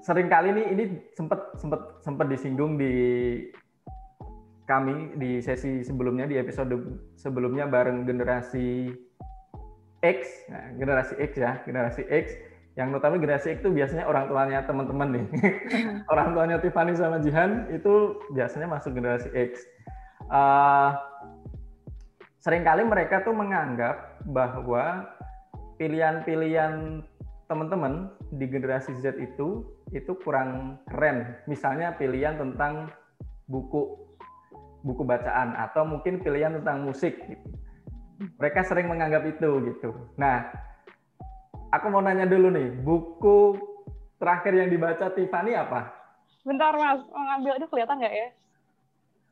sering kali nih ini sempat sempat sempat disinggung di kami di sesi sebelumnya di episode sebelumnya bareng generasi X, nah, generasi X ya, generasi X yang notabene generasi X itu biasanya orang tuanya teman-teman nih. orang tuanya Tiffany sama Jihan itu biasanya masuk generasi X. Uh, sering kali mereka tuh menganggap bahwa pilihan-pilihan teman-teman di generasi Z itu itu kurang keren. Misalnya pilihan tentang buku buku bacaan atau mungkin pilihan tentang musik gitu. Mereka sering menganggap itu gitu. Nah, aku mau nanya dulu nih, buku terakhir yang dibaca Tiffany apa? Bentar mas, mau ngambil itu kelihatan nggak ya?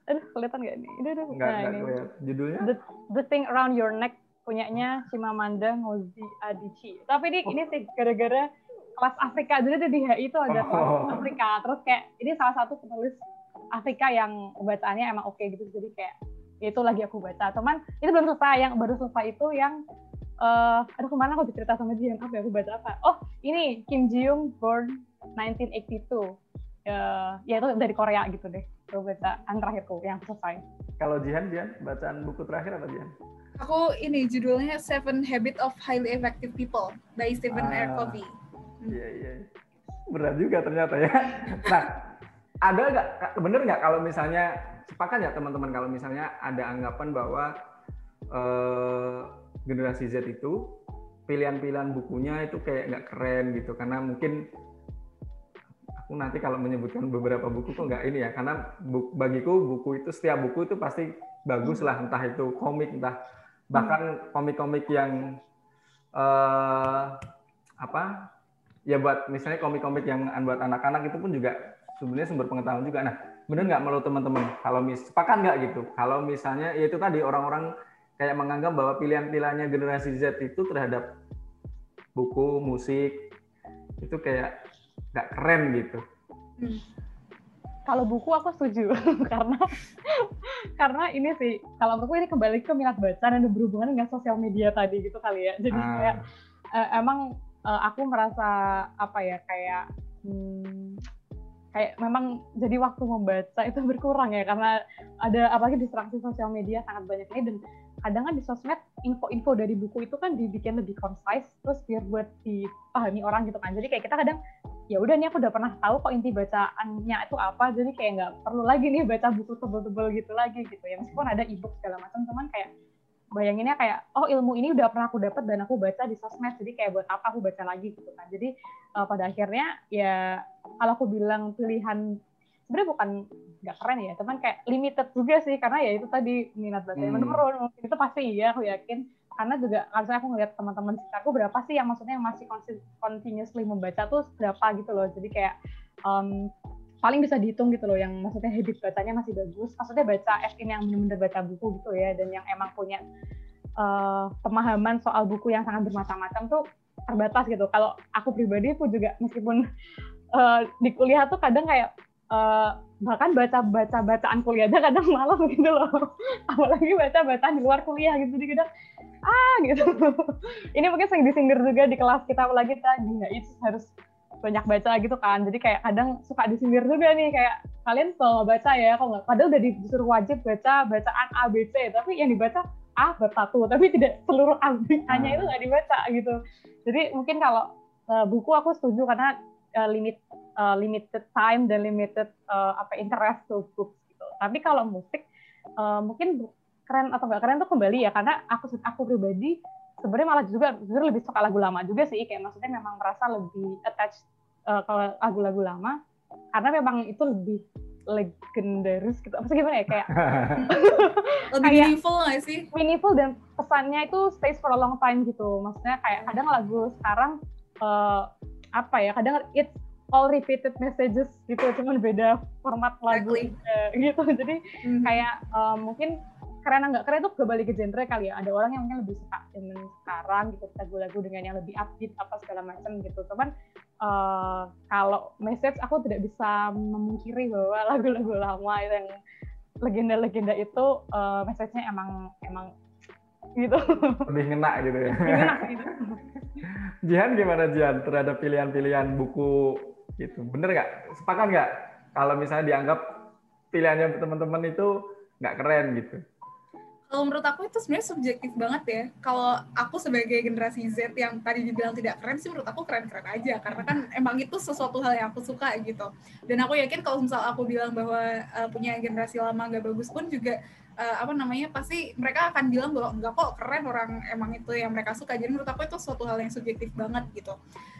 Aduh, kelihatan nggak nih? Aduh, aduh. Enggak, nah, enggak ini. Judulnya? The, The Thing Around Your Neck punyanya Chimamanda Ngozi Adichie. Tapi ini oh. ini sih gara-gara kelas Afrika dulu tuh di HI itu ada oh. kelas Afrika. Terus kayak ini salah satu penulis Afrika yang bacaannya emang oke okay gitu. Jadi kayak itu lagi aku baca. Teman, itu belum selesai. Yang baru selesai itu yang uh, aduh ke mana aku cerita sama dia apa ya aku baca apa oh ini Kim Ji Young born 1982 uh, ya itu dari Korea gitu deh aku bacaan terakhirku yang selesai kalau Jihan Jihan bacaan buku terakhir apa Jihan aku ini judulnya Seven Habits of Highly Effective People by Stephen ah, R. Covey. Hmm. iya iya. Berat juga ternyata ya. Nah ada nggak bener nggak kalau misalnya sepakat ya teman-teman kalau misalnya ada anggapan bahwa uh, generasi Z itu pilihan-pilihan bukunya itu kayak nggak keren gitu? Karena mungkin aku nanti kalau menyebutkan beberapa buku kok nggak ini ya. Karena bu, bagiku buku itu setiap buku itu pasti bagus lah. Entah itu komik entah bahkan komik-komik yang uh, apa ya buat misalnya komik-komik yang buat anak-anak itu pun juga sebenarnya sumber pengetahuan juga nah benar nggak menurut teman-teman kalau mis sepakat nggak gitu kalau misalnya ya itu tadi orang-orang kayak menganggap bahwa pilihan-pilihannya generasi Z itu terhadap buku, musik itu kayak nggak keren gitu. Hmm. Kalau buku aku setuju karena karena ini sih kalau menurutku ini kembali ke minat baca dan berhubungan dengan sosial media tadi gitu kali ya. Jadi ah. kayak uh, emang uh, aku merasa apa ya kayak hmm, kayak memang jadi waktu membaca itu berkurang ya karena ada apalagi distraksi sosial media sangat banyak ini dan kadang kan di sosmed info-info dari buku itu kan dibikin lebih concise terus biar buat dipahami orang gitu kan. Jadi kayak kita kadang ya udah nih aku udah pernah tahu kok inti bacaannya itu apa. Jadi kayak nggak perlu lagi nih baca buku tebel-tebel gitu lagi gitu. Ya meskipun ada ebook segala macam teman kayak bayanginnya kayak oh ilmu ini udah pernah aku dapat dan aku baca di sosmed jadi kayak buat apa aku baca lagi? gitu kan. Jadi uh, pada akhirnya ya kalau aku bilang pilihan sebenarnya bukan nggak keren ya teman kayak limited juga sih karena ya itu tadi minat baca hmm. menurun. Itu pasti iya aku yakin. Karena juga kalau saya aku ngeliat teman-teman sekitarku berapa sih yang maksudnya yang masih continuously membaca tuh berapa gitu loh. Jadi kayak um, paling bisa dihitung gitu loh yang maksudnya habit bacanya masih bagus. Maksudnya baca F ini yang benar-benar baca buku gitu ya dan yang emang punya uh, pemahaman soal buku yang sangat bermacam-macam tuh terbatas gitu. Kalau aku pribadi pun juga meskipun uh, di kuliah tuh kadang kayak uh, bahkan baca baca bacaan kuliah aja kadang malam gitu loh. Apalagi baca bacaan di luar kuliah gitu jadi kadang ah gitu. Ini mungkin sering disindir juga di kelas kita apalagi tadi nggak itu harus banyak baca gitu kan. Jadi kayak kadang suka disindir juga nih kayak kalian kalau baca ya kalau nggak padahal udah disuruh wajib baca bacaan A B C tapi yang dibaca A bab satu tapi tidak seluruh A B nya itu nggak dibaca gitu. Jadi mungkin kalau uh, buku aku setuju karena uh, limit uh, limited time dan limited uh, apa interest to books gitu. Tapi kalau musik uh, mungkin keren atau nggak keren tuh kembali ya karena aku aku pribadi sebenarnya malah juga sebenarnya lebih suka lagu lama juga sih kayak maksudnya memang merasa lebih attached uh, ke lagu-lagu lama karena memang itu lebih legendaris gitu. Maksudnya gimana ya kayak lebih kayak meaningful nggak sih? Meaningful dan pesannya itu stays for a long time gitu. Maksudnya kayak kadang lagu sekarang uh, apa ya kadang it's all repeated messages gitu cuman beda format lagu exactly. gitu jadi mm-hmm. kayak um, mungkin keren nggak keren itu kembali ke genre kali ya ada orang yang mungkin lebih suka dengan sekarang gitu lagu-lagu dengan yang lebih upbeat apa segala macam gitu cuman uh, kalau message aku tidak bisa memungkiri bahwa lagu-lagu lama yang legenda-legenda itu uh, message-nya emang emang gitu lebih ngena gitu ya ngena gitu Jihan gimana Jihan terhadap pilihan-pilihan buku Gitu. Bener nggak? Sepakat nggak? Kalau misalnya dianggap pilihannya teman-teman itu nggak keren gitu. Kalau menurut aku itu sebenarnya subjektif banget ya. Kalau aku sebagai generasi Z yang tadi dibilang tidak keren sih menurut aku keren-keren aja karena kan emang itu sesuatu hal yang aku suka gitu. Dan aku yakin kalau misal aku bilang bahwa uh, punya generasi lama gak bagus pun juga uh, apa namanya pasti mereka akan bilang bahwa enggak kok keren orang emang itu yang mereka suka. Jadi menurut aku itu suatu hal yang subjektif banget gitu.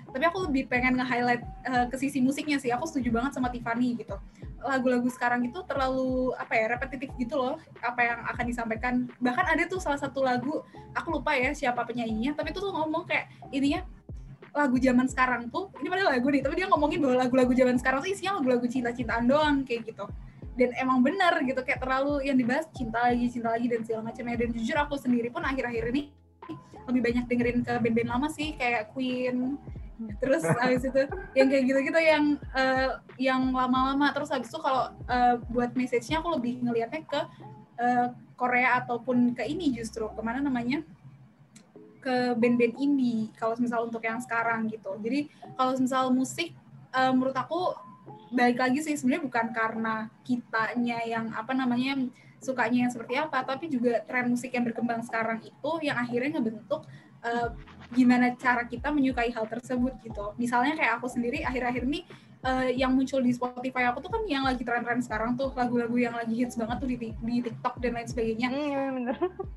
Tapi aku lebih pengen nge-highlight uh, ke sisi musiknya sih. Aku setuju banget sama Tiffany gitu. Lagu-lagu sekarang itu terlalu apa ya repetitif gitu loh apa yang akan disampaikan. Bahkan ada tuh salah satu lagu aku lupa ya siapa penyanyinya tapi itu tuh ngomong kayak ininya lagu zaman sekarang tuh ini padahal lagu nih tapi dia ngomongin bahwa lagu-lagu zaman sekarang tuh isinya lagu-lagu cinta-cintaan doang kayak gitu dan emang benar gitu kayak terlalu yang dibahas cinta lagi cinta lagi dan segala macamnya. Dan jujur aku sendiri pun akhir-akhir ini lebih banyak dengerin ke band-band lama sih kayak Queen. Terus habis itu yang kayak gitu-gitu yang uh, yang lama-lama. Terus habis itu kalau uh, buat message-nya aku lebih ngelihatnya ke uh, Korea ataupun ke ini justru. Ke mana namanya? Ke band-band indie kalau misal untuk yang sekarang gitu. Jadi kalau misal musik uh, menurut aku balik lagi sih sebenarnya bukan karena kitanya yang apa namanya sukanya yang seperti apa tapi juga tren musik yang berkembang sekarang itu yang akhirnya ngebentuk uh, gimana cara kita menyukai hal tersebut gitu. Misalnya kayak aku sendiri akhir-akhir ini uh, yang muncul di Spotify aku tuh kan yang lagi tren-tren sekarang tuh lagu-lagu yang lagi hits banget tuh di, di TikTok dan lain sebagainya. Mm,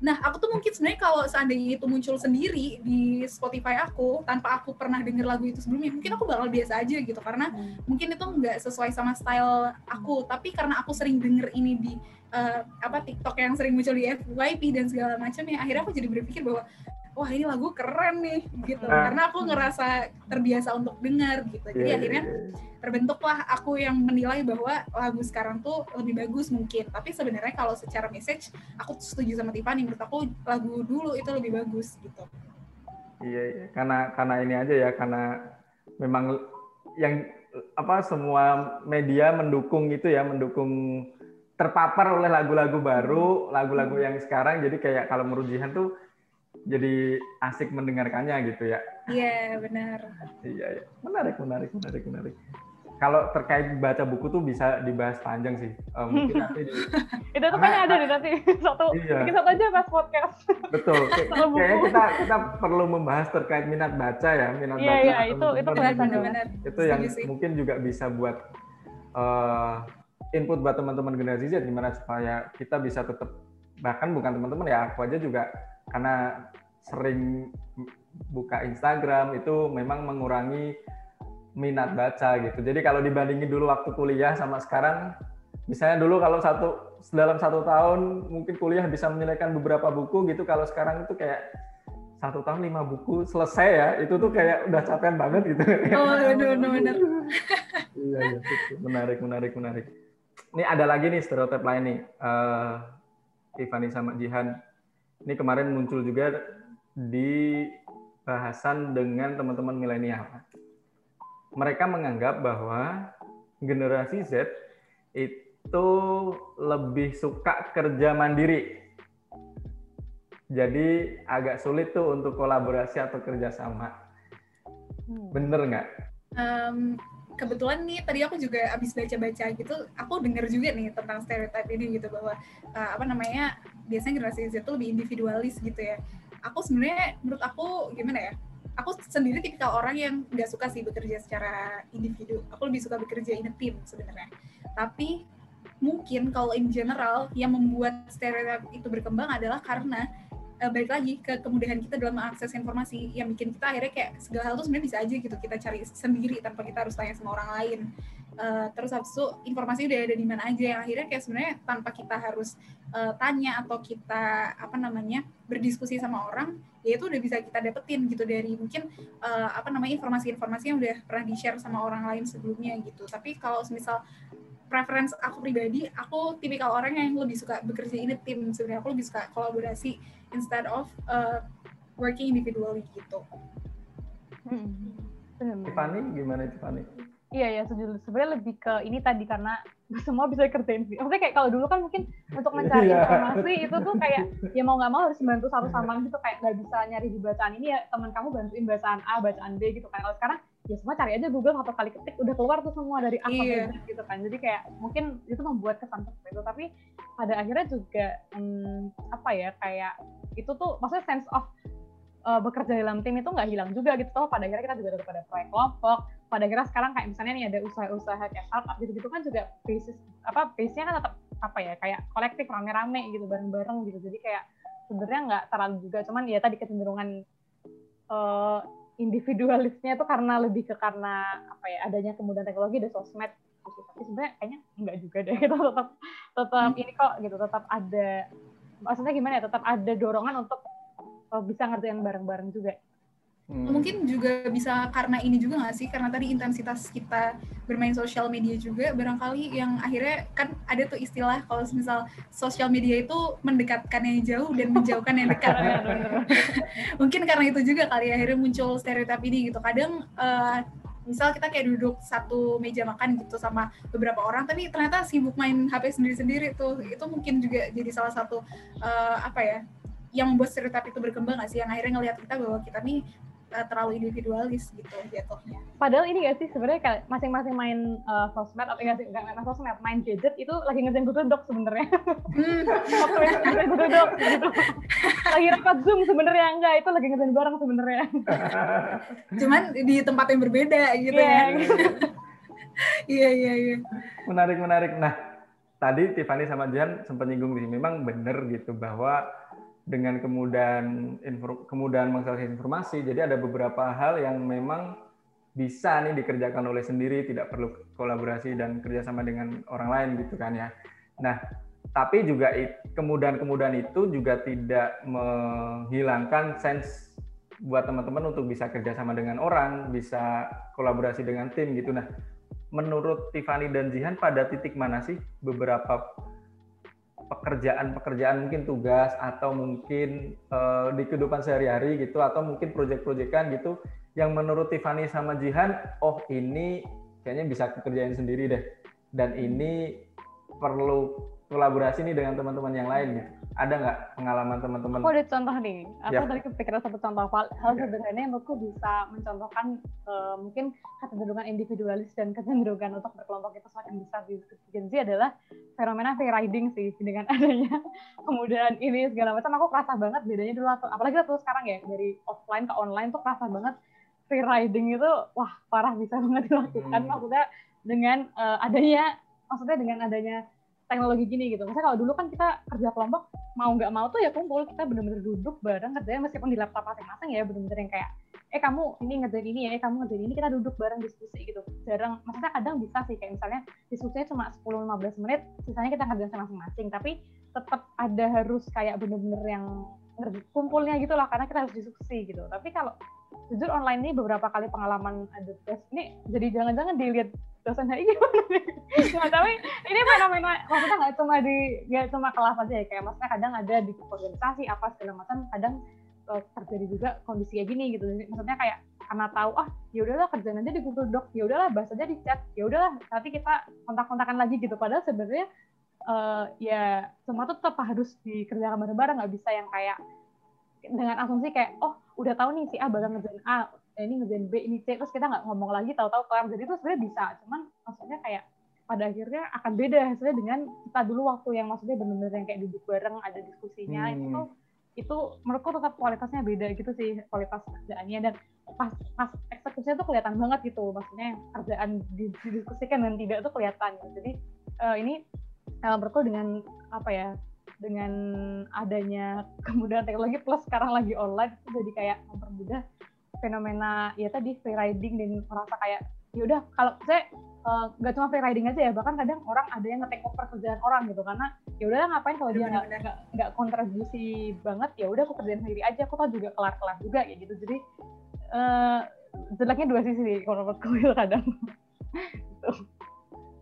Nah aku tuh mungkin sebenarnya kalau seandainya itu muncul sendiri di Spotify aku tanpa aku pernah denger lagu itu sebelumnya, mungkin aku bakal biasa aja gitu karena mm. mungkin itu nggak sesuai sama style aku. Tapi karena aku sering denger ini di uh, apa TikTok yang sering muncul di FYP dan segala macam ya, akhirnya aku jadi berpikir bahwa wah ini lagu keren nih gitu nah. karena aku ngerasa terbiasa untuk dengar gitu jadi yeah, akhirnya iya, iya. terbentuklah aku yang menilai bahwa lagu sekarang tuh lebih bagus mungkin tapi sebenarnya kalau secara message aku setuju sama Tiffany menurut aku lagu dulu itu lebih bagus gitu iya, iya. karena karena ini aja ya karena memang yang apa semua media mendukung itu ya mendukung terpapar oleh lagu-lagu baru lagu-lagu yang sekarang jadi kayak kalau menurut Jihan tuh jadi asik mendengarkannya gitu ya. Iya, benar. Iya, iya. Menarik, menarik, menarik, menarik. Kalau terkait baca buku tuh bisa dibahas panjang sih. Um, mungkin nanti di... itu tuh kayaknya ada deh nanti satu iya. bikin satu aja pas podcast. Betul. kayaknya kita kita perlu membahas terkait minat baca ya, minat iya, baca. Iya, itu itu kelihatan benar. Itu yang mungkin juga bisa buat uh, input buat teman-teman generasi Z gimana supaya kita bisa tetap bahkan bukan teman-teman ya aku aja juga karena sering buka Instagram itu memang mengurangi minat baca gitu. Jadi kalau dibandingin dulu waktu kuliah sama sekarang, misalnya dulu kalau satu dalam satu tahun mungkin kuliah bisa menyelesaikan beberapa buku gitu. Kalau sekarang itu kayak satu tahun lima buku selesai ya, itu tuh kayak udah capek banget gitu. Oh benar benar. iya iya menarik menarik menarik. Ini ada lagi nih stereotip lain nih, uh, Tiffany sama Jihan ini kemarin muncul juga di bahasan dengan teman-teman milenial. Mereka menganggap bahwa generasi Z itu lebih suka kerja mandiri. Jadi agak sulit tuh untuk kolaborasi atau kerjasama. Hmm. Bener nggak? Um, kebetulan nih tadi aku juga habis baca-baca gitu, aku dengar juga nih tentang stereotip ini gitu bahwa uh, apa namanya biasanya generasi Z itu lebih individualis gitu ya. Aku sebenarnya menurut aku gimana ya? Aku sendiri tipikal orang yang nggak suka sih bekerja secara individu. Aku lebih suka bekerja in a team sebenarnya. Tapi mungkin kalau in general yang membuat stereotip itu berkembang adalah karena uh, balik lagi ke kemudahan kita dalam mengakses informasi yang bikin kita akhirnya kayak segala hal tuh sebenarnya bisa aja gitu kita cari sendiri tanpa kita harus tanya sama orang lain uh, terus habis itu informasi udah ada di mana aja yang akhirnya kayak sebenarnya tanpa kita harus uh, tanya atau kita apa namanya berdiskusi sama orang ya itu udah bisa kita dapetin gitu dari mungkin uh, apa namanya informasi-informasi yang udah pernah di share sama orang lain sebelumnya gitu tapi kalau misal preference aku pribadi, aku tipikal orang yang lebih suka bekerja ini tim sebenarnya aku lebih suka kolaborasi instead of uh, working individually gitu. Hmm. Tiffany gimana Tiffany? Iya ya sebenarnya lebih ke ini tadi karena semua bisa kerjain sih. Maksudnya kayak kalau dulu kan mungkin untuk mencari iya. informasi itu tuh kayak ya mau nggak mau harus bantu satu sama lain gitu kayak nggak bisa nyari di bacaan ini ya teman kamu bantuin bacaan A, bacaan B gitu kan. Kalau sekarang ya semua cari aja Google satu kali ketik udah keluar tuh semua dari apa Iya. gitu kan jadi kayak mungkin itu membuat kesan seperti itu tapi pada akhirnya juga hmm, apa ya kayak itu tuh maksudnya sense of uh, bekerja dalam tim itu nggak hilang juga gitu toh pada akhirnya kita juga tetap ada proyek kelompok pada akhirnya sekarang kayak misalnya nih ada usaha-usaha kayak startup gitu-gitu kan juga basis apa base-nya kan tetap apa ya kayak kolektif rame-rame gitu bareng-bareng gitu. Jadi kayak sebenarnya nggak terlalu juga cuman ya tadi kecenderungan uh, individualisnya itu karena lebih ke karena apa ya adanya kemudahan teknologi dan sosmed gitu. tapi sebenarnya kayaknya enggak juga deh kita tetap tetap ini kok gitu tetap ada maksudnya gimana ya tetap ada dorongan untuk uh, bisa ngerjain bareng-bareng juga Hmm. Mungkin juga bisa karena ini juga nggak sih? Karena tadi intensitas kita bermain sosial media juga, barangkali yang akhirnya kan ada tuh istilah kalau misal sosial media itu mendekatkan yang jauh dan menjauhkan yang dekat. Mungkin karena itu juga kali ya, akhirnya muncul stereotip ini gitu. Kadang eh, misal kita kayak duduk satu meja makan gitu sama beberapa orang, tapi ternyata sibuk main HP sendiri-sendiri tuh, itu mungkin juga jadi salah satu eh, apa ya, yang membuat stereotip itu berkembang nggak sih? Yang akhirnya ngelihat kita bahwa kita nih uh, terlalu individualis gitu jatuhnya. Padahal ini gak sih sebenarnya masing-masing main uh, sosmed atau enggak sih enggak main sosmed, main gadget itu lagi ngerjain Google Doc sebenarnya. Hmm. Waktu yang ngerjain Google Doc gitu. Lagi record Zoom sebenarnya enggak, itu lagi ngerjain bareng sebenarnya. Cuman di tempat yang berbeda gitu Iya, ya. gitu. Iya iya iya. menarik menarik. Nah, tadi Tiffany sama Jihan sempat nyinggung sih, memang benar gitu bahwa dengan kemudahan infor- kemudahan mengakses informasi, jadi ada beberapa hal yang memang bisa nih dikerjakan oleh sendiri, tidak perlu kolaborasi dan kerjasama dengan orang lain gitu kan ya. Nah, tapi juga kemudahan-kemudahan itu juga tidak menghilangkan sense buat teman-teman untuk bisa kerjasama dengan orang, bisa kolaborasi dengan tim gitu. Nah, menurut Tiffany dan Jihan pada titik mana sih beberapa pekerjaan-pekerjaan mungkin tugas atau mungkin eh, di kehidupan sehari-hari gitu atau mungkin proyek-proyekan gitu yang menurut Tiffany sama Jihan oh ini kayaknya bisa kerjain sendiri deh dan ini perlu kolaborasi nih dengan teman-teman yang lain gitu. Ada nggak pengalaman teman-teman? Aku ada contoh nih. Aku Ya. tadi kepikiran satu contoh hal, hal sederhana yang menurutku bisa mencontohkan eh, mungkin kecenderungan individualis dan kecenderungan untuk berkelompok itu semakin besar di Gen Z adalah fenomena free riding sih dengan adanya kemudahan ini segala macam. Aku kerasa banget bedanya dulu atau apalagi waktu sekarang ya dari offline ke online tuh kerasa banget free riding itu wah parah bisa banget dilakukan. Hmm. Maksudnya dengan eh, adanya maksudnya dengan adanya teknologi gini gitu. Misalnya kalau dulu kan kita kerja kelompok mau nggak mau tuh ya kumpul kita bener-bener duduk bareng kerjanya meskipun di laptop masing-masing ya bener-bener yang kayak eh kamu ini ngerjain ini ya eh kamu ngerjain ini kita duduk bareng diskusi gitu jarang maksudnya kadang bisa sih kayak misalnya diskusinya cuma 10-15 menit sisanya kita ngerjain masing-masing tapi tetap ada harus kayak bener-bener yang kumpulnya gitu lah karena kita harus diskusi gitu tapi kalau jujur online ini beberapa kali pengalaman ada tes ini jadi jangan-jangan dilihat dosen HI gimana nih nggak tapi ini fenomena maksudnya nggak cuma di nggak cuma kelas aja ya kayak maksudnya kadang ada di organisasi apa segala macam kadang eh, terjadi juga kondisi kayak gini gitu. Maksudnya kayak karena tahu ah ya udahlah kerjaan aja di Google Doc ya udahlah bahas aja di chat ya udahlah nanti kita kontak-kontakan lagi gitu. Padahal sebenarnya eh, ya semua tuh tetap harus dikerjakan bareng-bareng nggak bisa yang kayak dengan asumsi kayak oh udah tahu nih si A bakal ngerjain A ini ngerjain B ini C terus kita nggak ngomong lagi tahu-tahu kelar jadi itu sebenarnya bisa cuman maksudnya kayak pada akhirnya akan beda hasilnya dengan kita dulu waktu yang maksudnya benar-benar yang kayak duduk bareng ada diskusinya Hmm. itu tuh itu menurutku tetap kualitasnya beda gitu sih kualitas kerjaannya dan pas pas eksekusinya tuh kelihatan banget gitu maksudnya kerjaan di- didiskusikan dan tidak tuh kelihatan gitu. jadi eh, ini eh, menurutku dengan apa ya dengan adanya kemudahan teknologi plus sekarang lagi online itu jadi kayak mempermudah fenomena ya tadi free riding dan merasa kayak ya udah kalau saya eh, nggak cuma free riding aja ya bahkan kadang orang ada yang nge-take over kerjaan orang gitu karena ya udah ngapain kalau dia nggak nggak kontribusi banget ya udah aku kerjain sendiri aja aku tau juga kelar-kelar juga kayak gitu. Jadi eh jeleknya dua sisi sih kalau menurutku kadang.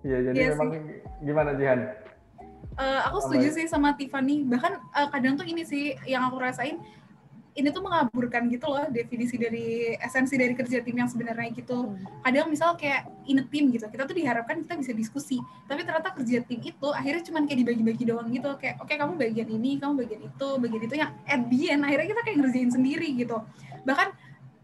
Iya, jadi Iya memang gimana Jihan? Eh, aku setuju sih sama Tiffany. Bahkan eh, kadang tuh ini sih yang aku rasain ini tuh mengaburkan gitu loh definisi dari esensi dari kerja tim yang sebenarnya gitu. Kadang misal kayak in a team gitu, kita tuh diharapkan kita bisa diskusi, tapi ternyata kerja tim itu akhirnya cuman kayak dibagi-bagi doang gitu. Kayak oke kamu bagian ini, kamu bagian itu, bagian itu yang at the end akhirnya kita kayak ngerjain sendiri gitu. Bahkan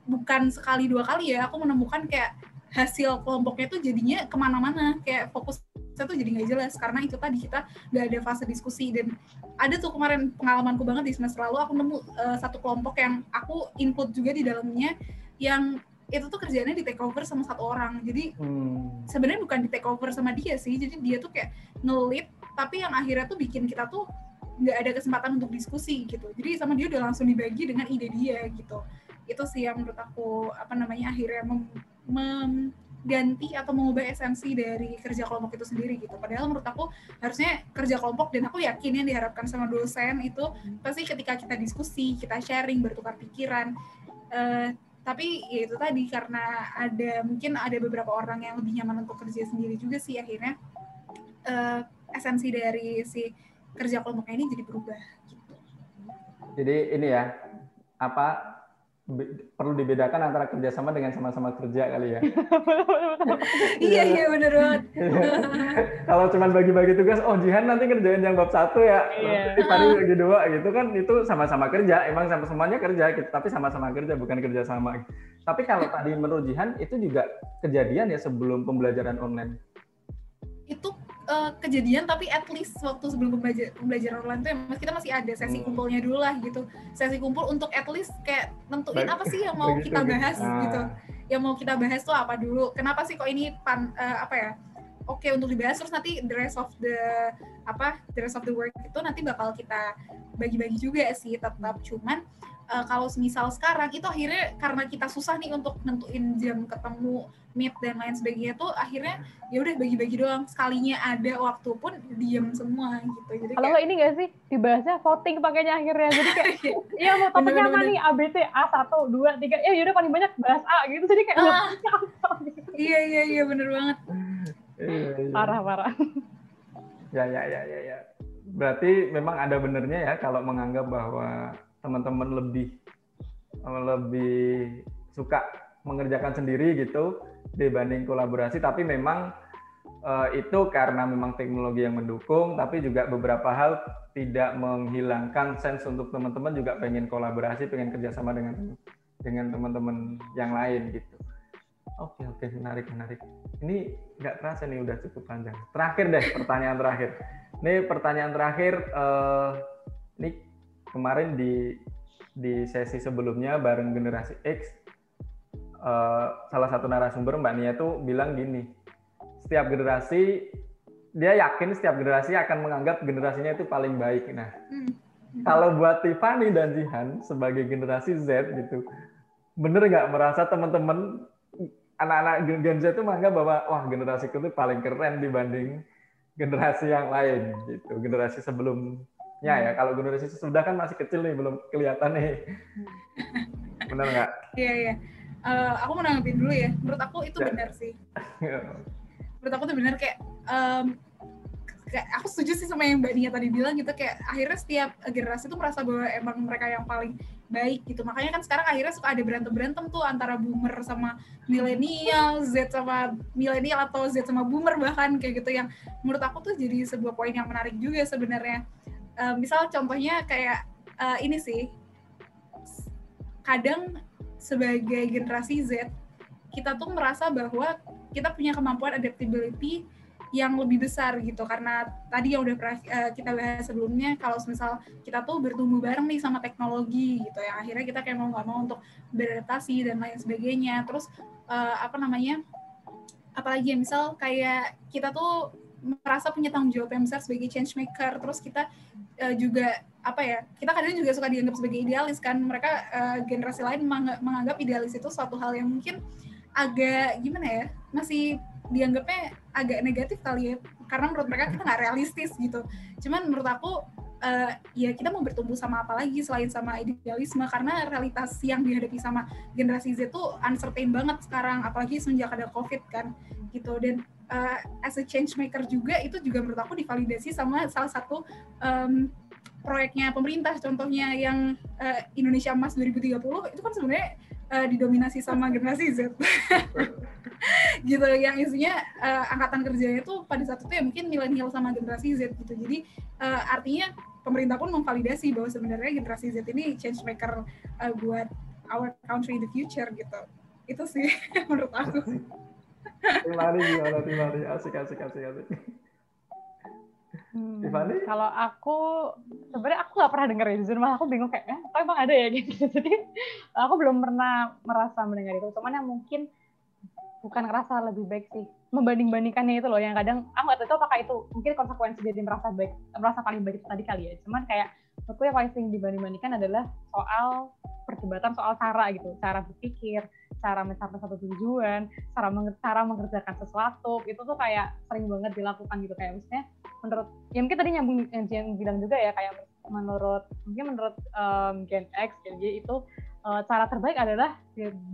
bukan sekali dua kali ya aku menemukan kayak hasil kelompoknya tuh jadinya ke mana-mana kayak fokus saya tuh jadi nggak jelas karena itu tadi kita nggak ada fase diskusi. Dan ada tuh kemarin pengalamanku banget di semester lalu aku nemu uh, satu kelompok yang aku input juga di dalamnya yang itu tuh kerjanya di take over sama satu orang. Jadi hmm. sebenarnya bukan di take over sama dia sih jadi dia tuh kayak ngelit tapi yang akhirnya tuh bikin kita tuh nggak ada kesempatan untuk diskusi gitu. Jadi sama dia udah langsung dibagi dengan ide dia gitu. Itu sih yang menurut aku apa namanya akhirnya mem, mem ganti atau mengubah esensi dari kerja kelompok itu sendiri gitu. Padahal menurut aku harusnya kerja kelompok dan aku yakin yang diharapkan sama dosen itu pasti ketika kita diskusi, kita sharing, bertukar pikiran. Uh, tapi ya itu tadi karena ada mungkin ada beberapa orang yang lebih nyaman untuk kerja sendiri juga sih akhirnya uh, esensi dari si kerja kelompoknya ini jadi berubah gitu. Jadi ini ya apa perlu dibedakan antara kerjasama dengan sama-sama kerja kali ya. iya iya benar banget. Kalau cuma bagi-bagi tugas, oh Jihan nanti kerjain yang bab satu ya, yeah. Fari bagi dua gitu kan itu sama-sama kerja, emang sama semuanya kerja, gitu, tapi sama-sama kerja bukan kerja sama. Tapi kalau tadi menurut Jihan itu juga kejadian ya sebelum pembelajaran online. Itu uh, kejadian tapi at least waktu sebelum pembelajar, pembelajaran online tuh ya kita masih ada sesi hmm. kumpulnya dulu lah gitu. Sesi kumpul untuk at least kayak nentuin apa sih yang mau kita bahas ah. gitu. Yang mau kita bahas tuh apa dulu? Kenapa sih kok ini pan uh, apa ya oke okay untuk dibahas terus nanti the rest of the apa the rest of the work itu nanti bakal kita bagi-bagi juga sih tetap. Cuman uh, kalau misal sekarang itu akhirnya karena kita susah nih untuk nentuin jam ketemu meet dan lain sebagainya tuh akhirnya ya udah bagi-bagi doang. Sekalinya ada waktu pun diem semua gitu. Jadi kalau kayak, ini gak sih? Dibahasnya voting pakainya akhirnya. Jadi kayak ya mau topiknya apa nih? ABC A satu dua tiga. Ya yaudah paling banyak bahas A gitu. Jadi kayak ah, iya iya iya bener banget. Iya, iya. parah parah. Ya ya ya ya ya. Berarti memang ada benernya ya kalau menganggap bahwa teman-teman lebih lebih suka mengerjakan sendiri gitu dibanding kolaborasi. Tapi memang uh, itu karena memang teknologi yang mendukung tapi juga beberapa hal tidak menghilangkan sense untuk teman-teman juga pengen kolaborasi pengen kerjasama dengan dengan teman-teman yang lain gitu. Oke oke. Menarik menarik. Ini nggak terasa nih udah cukup panjang. Terakhir deh pertanyaan terakhir. Ini pertanyaan terakhir uh, ini kemarin di di sesi sebelumnya bareng generasi X uh, salah satu narasumber Mbak Nia tuh bilang gini setiap generasi dia yakin setiap generasi akan menganggap generasinya itu paling baik nah hmm. kalau buat Tiffany dan Jihan sebagai generasi Z gitu bener nggak merasa teman-teman anak-anak Gen Z itu menganggap bahwa wah generasi itu paling keren dibanding generasi yang lain gitu generasi sebelum Ya ya, kalau generasi sudah kan masih kecil nih, belum kelihatan nih. Benar nggak? Iya iya. Uh, aku mau nanggepin dulu ya. Menurut aku itu ya. benar sih. Menurut aku tuh benar kayak um, kayak aku setuju sih sama yang Mbak Nia tadi bilang gitu kayak akhirnya setiap generasi tuh merasa bahwa emang mereka yang paling baik gitu makanya kan sekarang akhirnya suka ada berantem berantem tuh antara boomer sama milenial Z sama milenial atau Z sama boomer bahkan kayak gitu yang menurut aku tuh jadi sebuah poin yang menarik juga sebenarnya uh, misal contohnya kayak uh, ini sih. Kadang sebagai generasi Z kita tuh merasa bahwa kita punya kemampuan adaptability yang lebih besar gitu. Karena tadi yang udah uh, kita bahas sebelumnya kalau misal kita tuh bertumbuh bareng nih sama teknologi gitu yang akhirnya kita kayak mau nggak mau untuk beradaptasi dan lain sebagainya. Terus uh, apa namanya apalagi ya misal kayak kita tuh merasa punya tanggung jawab yang besar sebagai change maker. Terus kita uh, juga apa ya kita kadang juga suka dianggap sebagai idealis kan. Mereka uh, generasi lain menganggap idealis itu suatu hal yang mungkin agak gimana ya masih dianggapnya agak negatif kali ya. Karena menurut mereka kita nggak realistis gitu. Cuman menurut aku uh, ya kita mau bertumbuh sama apa lagi selain sama idealisme. Karena realitas yang dihadapi sama generasi Z itu uncertain banget sekarang. Apalagi semenjak ada covid kan gitu. Dan uh, as a change maker juga itu juga menurut aku divalidasi sama salah satu um, proyeknya pemerintah. Contohnya yang uh, Indonesia Emas 2030 itu kan sebenarnya uh, didominasi sama generasi Z. Gitu yang isinya uh, angkatan kerjanya itu pada saat itu ya mungkin milenial sama generasi Z gitu. Jadi uh, artinya pemerintah pun memvalidasi bahwa sebenarnya generasi Z ini change maker uh, buat our country in the future gitu. Itu sih menurut aku Timani gimana Timani? Asik asik asik asik. Hmm, kalau aku sebenarnya aku nggak pernah ya jujur malah aku bingung kayak eh, emang ada ya? Gitu. Jadi aku belum pernah merasa mendengar itu. Cuman yang mungkin bukan ngerasa lebih baik sih membanding-bandingkannya itu loh. Yang kadang aku nggak tahu apakah itu mungkin konsekuensi jadi merasa baik merasa paling baik tadi kali ya. Cuman kayak menurutku yang paling sering dibanding-bandingkan adalah soal perdebatan soal cara gitu cara berpikir cara mencapai satu tujuan cara cara mengerjakan sesuatu itu tuh kayak sering banget dilakukan gitu. Kayak misalnya menurut ya mungkin tadi nyambung yang bilang juga ya kayak menurut mungkin menurut um, Gen X Gen Y itu uh, cara terbaik adalah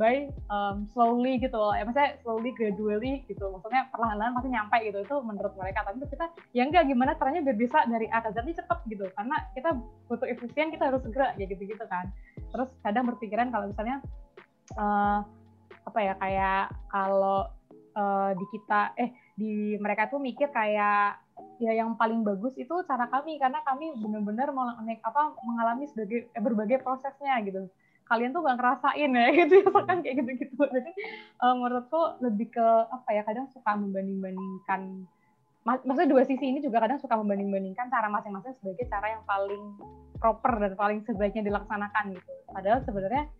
by um, slowly gitu loh. Ya maksudnya slowly gradually gitu. Maksudnya perlahan-lahan pasti nyampe gitu. Itu menurut mereka. Tapi kita ya enggak gimana caranya biar bisa dari A ke Z ini cepet gitu. Karena kita butuh efisien kita harus segera ya gitu gitu kan. Terus kadang berpikiran kalau misalnya uh, apa ya kayak kalau uh, di kita eh di mereka tuh mikir kayak ya yang paling bagus itu cara kami karena kami benar-benar apa mengalami sebagai eh, berbagai prosesnya gitu. Kalian tuh gak ngerasain ya gitu ya kan kayak gitu-gitu. Jadi uh, menurutku lebih ke apa ya kadang suka membanding-bandingkan maksudnya dua sisi ini juga kadang suka membanding-bandingkan cara masing-masing sebagai cara yang paling proper dan paling sebaiknya dilaksanakan gitu. Padahal sebenarnya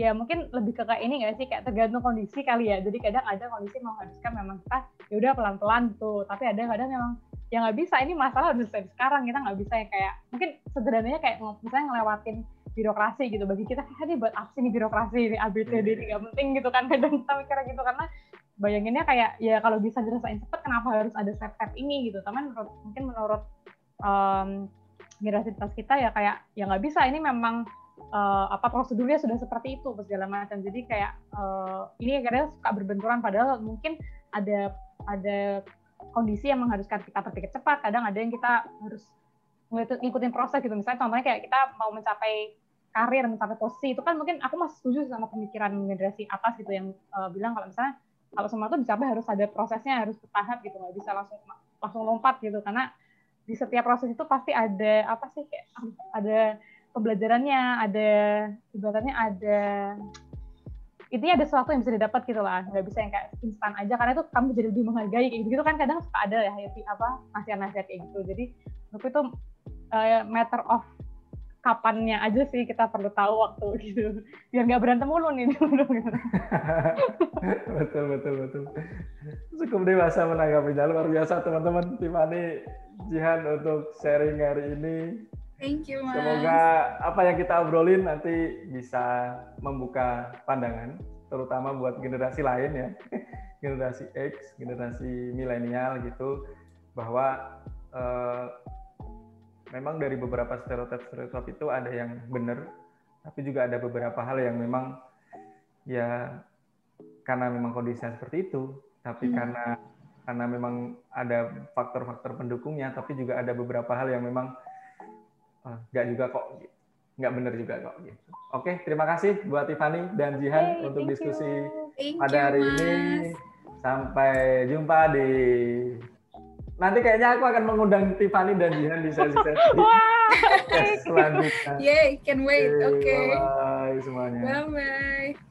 ya mungkin lebih ke kayak ini nggak sih? Kayak tergantung kondisi kali ya. Jadi kadang ada kondisi mengharuskan memang kita ya udah pelan-pelan tuh. Tapi ada kadang memang ya nggak bisa. Ini masalah selesai sekarang. Kita nggak bisa ya kayak mungkin sederhananya kayak misalnya ngelewatin birokrasi gitu. Bagi kita kayak ini buat apa sih ini birokrasi? Ini ABCD ini nggak penting gitu kan. Kadang kita mikirnya gitu. Karena bayanginnya kayak ya kalau bisa dirasain cepet kenapa harus ada step-step ini gitu? Teman menurut mungkin menurut um, generasi kita ya kayak ya nggak bisa. Ini memang uh, apa prosedurnya sudah seperti itu segala macam. Jadi kayak uh, ini kadang suka berbenturan padahal mungkin ada ada kondisi yang mengharuskan kita berpikir cepat. Kadang ada yang kita harus ngikutin proses gitu. Misalnya contohnya kayak kita mau mencapai karir mencapai posisi itu kan mungkin aku masih setuju sama pemikiran generasi atas gitu yang uh, bilang kalau misalnya kalau semua itu dicapai harus ada prosesnya harus bertahap gitu. Nggak bisa langsung langsung lompat gitu. Karena di setiap proses itu pasti ada apa sih kayak ada pembelajarannya ada ibaratnya ada intinya ada sesuatu yang bisa didapat gitu lah. Nggak bisa yang kayak instan aja karena itu kamu jadi lebih menghargai kayak gitu kan kadang suka ada ya apa nasihat-nasihat kayak gitu. Jadi menurutku itu uh, matter of kapannya aja sih kita perlu tahu waktu gitu. Biar nggak berantem mulu nih. Betul betul betul. Cukup dewasa menanggapinya luar biasa teman-teman. Tiffany Jihan untuk sharing hari ini Thank you, Mas. Semoga apa yang kita obrolin nanti bisa membuka pandangan, terutama buat generasi lain ya, generasi X, generasi milenial gitu, bahwa eh, memang dari beberapa stereotip-stereotip itu ada yang benar, tapi juga ada beberapa hal yang memang ya karena memang kondisinya seperti itu, tapi hmm. karena karena memang ada faktor-faktor pendukungnya, tapi juga ada beberapa hal yang memang nggak juga kok nggak benar juga kok gitu. Oke, terima kasih buat Tiffany dan Jihan hey, untuk diskusi pada hari you, ini. Sampai jumpa di nanti kayaknya aku akan mengundang Tiffany dan Jihan di sesi-sesi selanjutnya. Yay, can wait. Oke. Okay. Bye, -bye semuanya. Bye bye.